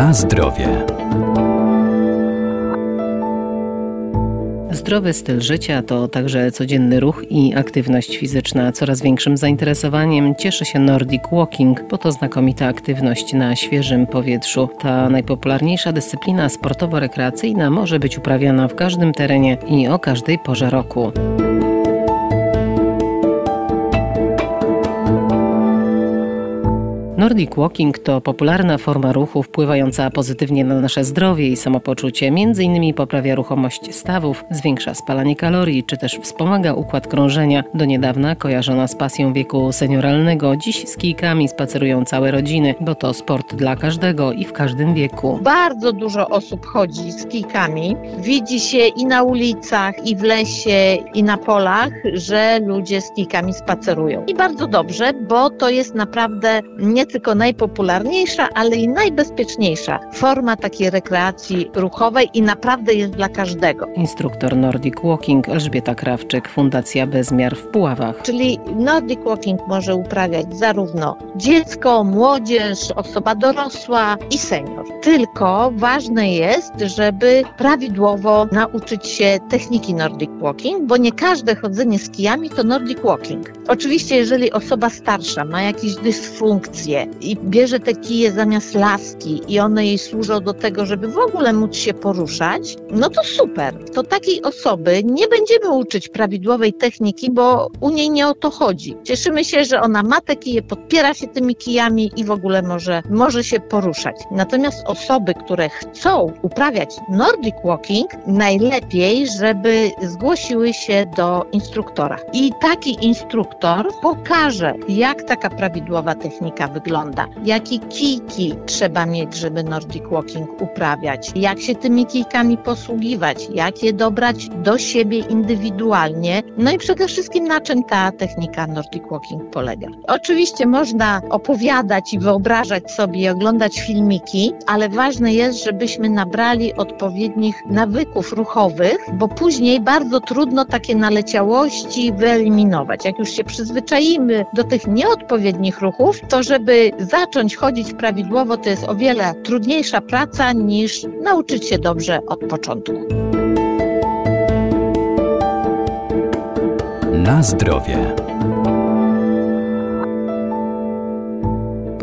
Na zdrowie. Zdrowy styl życia to także codzienny ruch i aktywność fizyczna. Coraz większym zainteresowaniem cieszy się Nordic Walking, bo to znakomita aktywność na świeżym powietrzu. Ta najpopularniejsza dyscyplina sportowo-rekreacyjna może być uprawiana w każdym terenie i o każdej porze roku. Nordic Walking to popularna forma ruchu wpływająca pozytywnie na nasze zdrowie i samopoczucie. Między innymi poprawia ruchomość stawów, zwiększa spalanie kalorii, czy też wspomaga układ krążenia. Do niedawna kojarzona z pasją wieku senioralnego, dziś z kijkami spacerują całe rodziny, bo to sport dla każdego i w każdym wieku. Bardzo dużo osób chodzi z kijkami. Widzi się i na ulicach, i w lesie, i na polach, że ludzie z kijkami spacerują. I bardzo dobrze, bo to jest naprawdę nie tylko najpopularniejsza, ale i najbezpieczniejsza forma takiej rekreacji ruchowej i naprawdę jest dla każdego. Instruktor Nordic Walking Elżbieta Krawczyk, Fundacja Bezmiar w Puławach. Czyli Nordic Walking może uprawiać zarówno dziecko, młodzież, osoba dorosła i senior. Tylko ważne jest, żeby prawidłowo nauczyć się techniki Nordic Walking, bo nie każde chodzenie z kijami to Nordic Walking. Oczywiście, jeżeli osoba starsza ma jakieś dysfunkcje, i bierze te kije zamiast laski i one jej służą do tego, żeby w ogóle móc się poruszać, no to super. To takiej osoby nie będziemy uczyć prawidłowej techniki, bo u niej nie o to chodzi. Cieszymy się, że ona ma te kije, podpiera się tymi kijami i w ogóle może, może się poruszać. Natomiast osoby, które chcą uprawiać Nordic Walking, najlepiej, żeby zgłosiły się do instruktora. I taki instruktor pokaże, jak taka prawidłowa technika wygląda wygląda, jakie kijki trzeba mieć, żeby Nordic Walking uprawiać, jak się tymi kijkami posługiwać, jak je dobrać do siebie indywidualnie, no i przede wszystkim na czym ta technika Nordic Walking polega. Oczywiście można opowiadać i wyobrażać sobie i oglądać filmiki, ale ważne jest, żebyśmy nabrali odpowiednich nawyków ruchowych, bo później bardzo trudno takie naleciałości wyeliminować. Jak już się przyzwyczaimy do tych nieodpowiednich ruchów, to żeby zacząć chodzić prawidłowo, to jest o wiele trudniejsza praca niż nauczyć się dobrze od początku. Na zdrowie.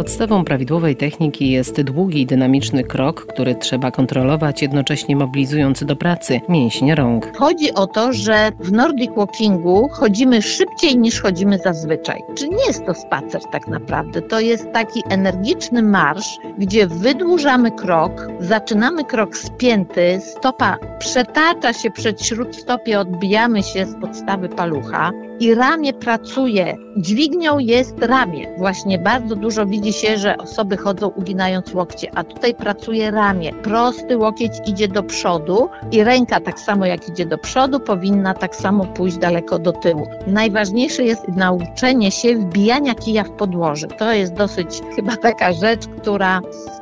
Podstawą prawidłowej techniki jest długi dynamiczny krok, który trzeba kontrolować, jednocześnie mobilizując do pracy mięśnie rąk. Chodzi o to, że w Nordic Walkingu chodzimy szybciej niż chodzimy zazwyczaj. Czy nie jest to spacer tak naprawdę? To jest taki energiczny marsz, gdzie wydłużamy krok, zaczynamy krok spięty, stopa przetacza się przed śródstopie, odbijamy się z podstawy palucha i ramię pracuje. Dźwignią jest ramię. Właśnie bardzo dużo widzi się, że osoby chodzą uginając łokcie, a tutaj pracuje ramię. Prosty łokieć idzie do przodu i ręka tak samo jak idzie do przodu, powinna tak samo pójść daleko do tyłu. Najważniejsze jest nauczenie się wbijania kija w podłoże. To jest dosyć chyba taka rzecz, która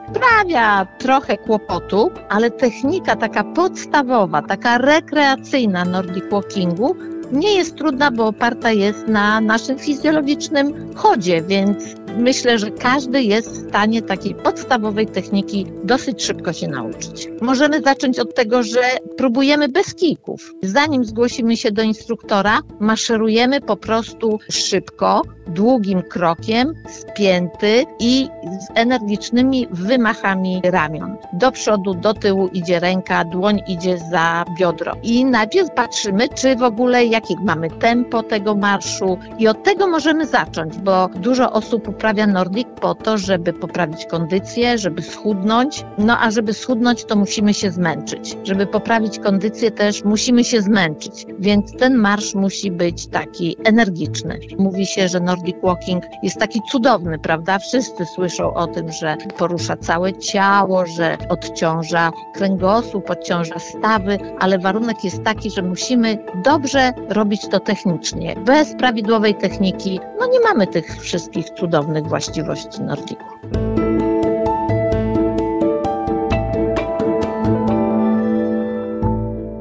sprawia trochę kłopotu, ale technika taka podstawowa, taka rekreacyjna Nordic Walkingu nie jest trudna, bo oparta jest na naszym fizjologicznym chodzie, więc myślę, że każdy jest w stanie takiej podstawowej techniki dosyć szybko się nauczyć. Możemy zacząć od tego, że próbujemy bez kijków. Zanim zgłosimy się do instruktora, maszerujemy po prostu szybko, długim krokiem, spięty i z energicznymi wymachami ramion. Do przodu, do tyłu idzie ręka, dłoń idzie za biodro. I najpierw patrzymy, czy w ogóle jakie mamy tempo tego marszu i od tego możemy zacząć, bo dużo osób uprawia Nordic po to, żeby poprawić kondycję, żeby schudnąć. No a żeby schudnąć, to musimy się zmęczyć. Żeby poprawić kondycję też musimy się zmęczyć, więc ten marsz musi być taki energiczny. Mówi się, że Nordic Walking jest taki cudowny, prawda? Wszyscy słyszą o tym, że porusza całe ciało, że odciąża kręgosłup, odciąża stawy, ale warunek jest taki, że musimy dobrze robić to technicznie. Bez prawidłowej techniki, no nie mamy tych wszystkich cudownych właściwości Nordiku.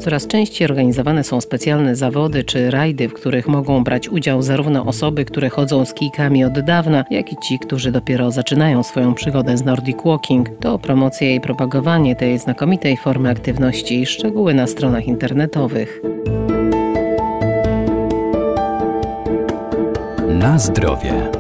Coraz częściej organizowane są specjalne zawody czy rajdy, w których mogą brać udział zarówno osoby, które chodzą z kijkami od dawna, jak i ci, którzy dopiero zaczynają swoją przygodę z Nordic Walking. To promocja i propagowanie tej znakomitej formy aktywności. Szczegóły na stronach internetowych. Na zdrowie.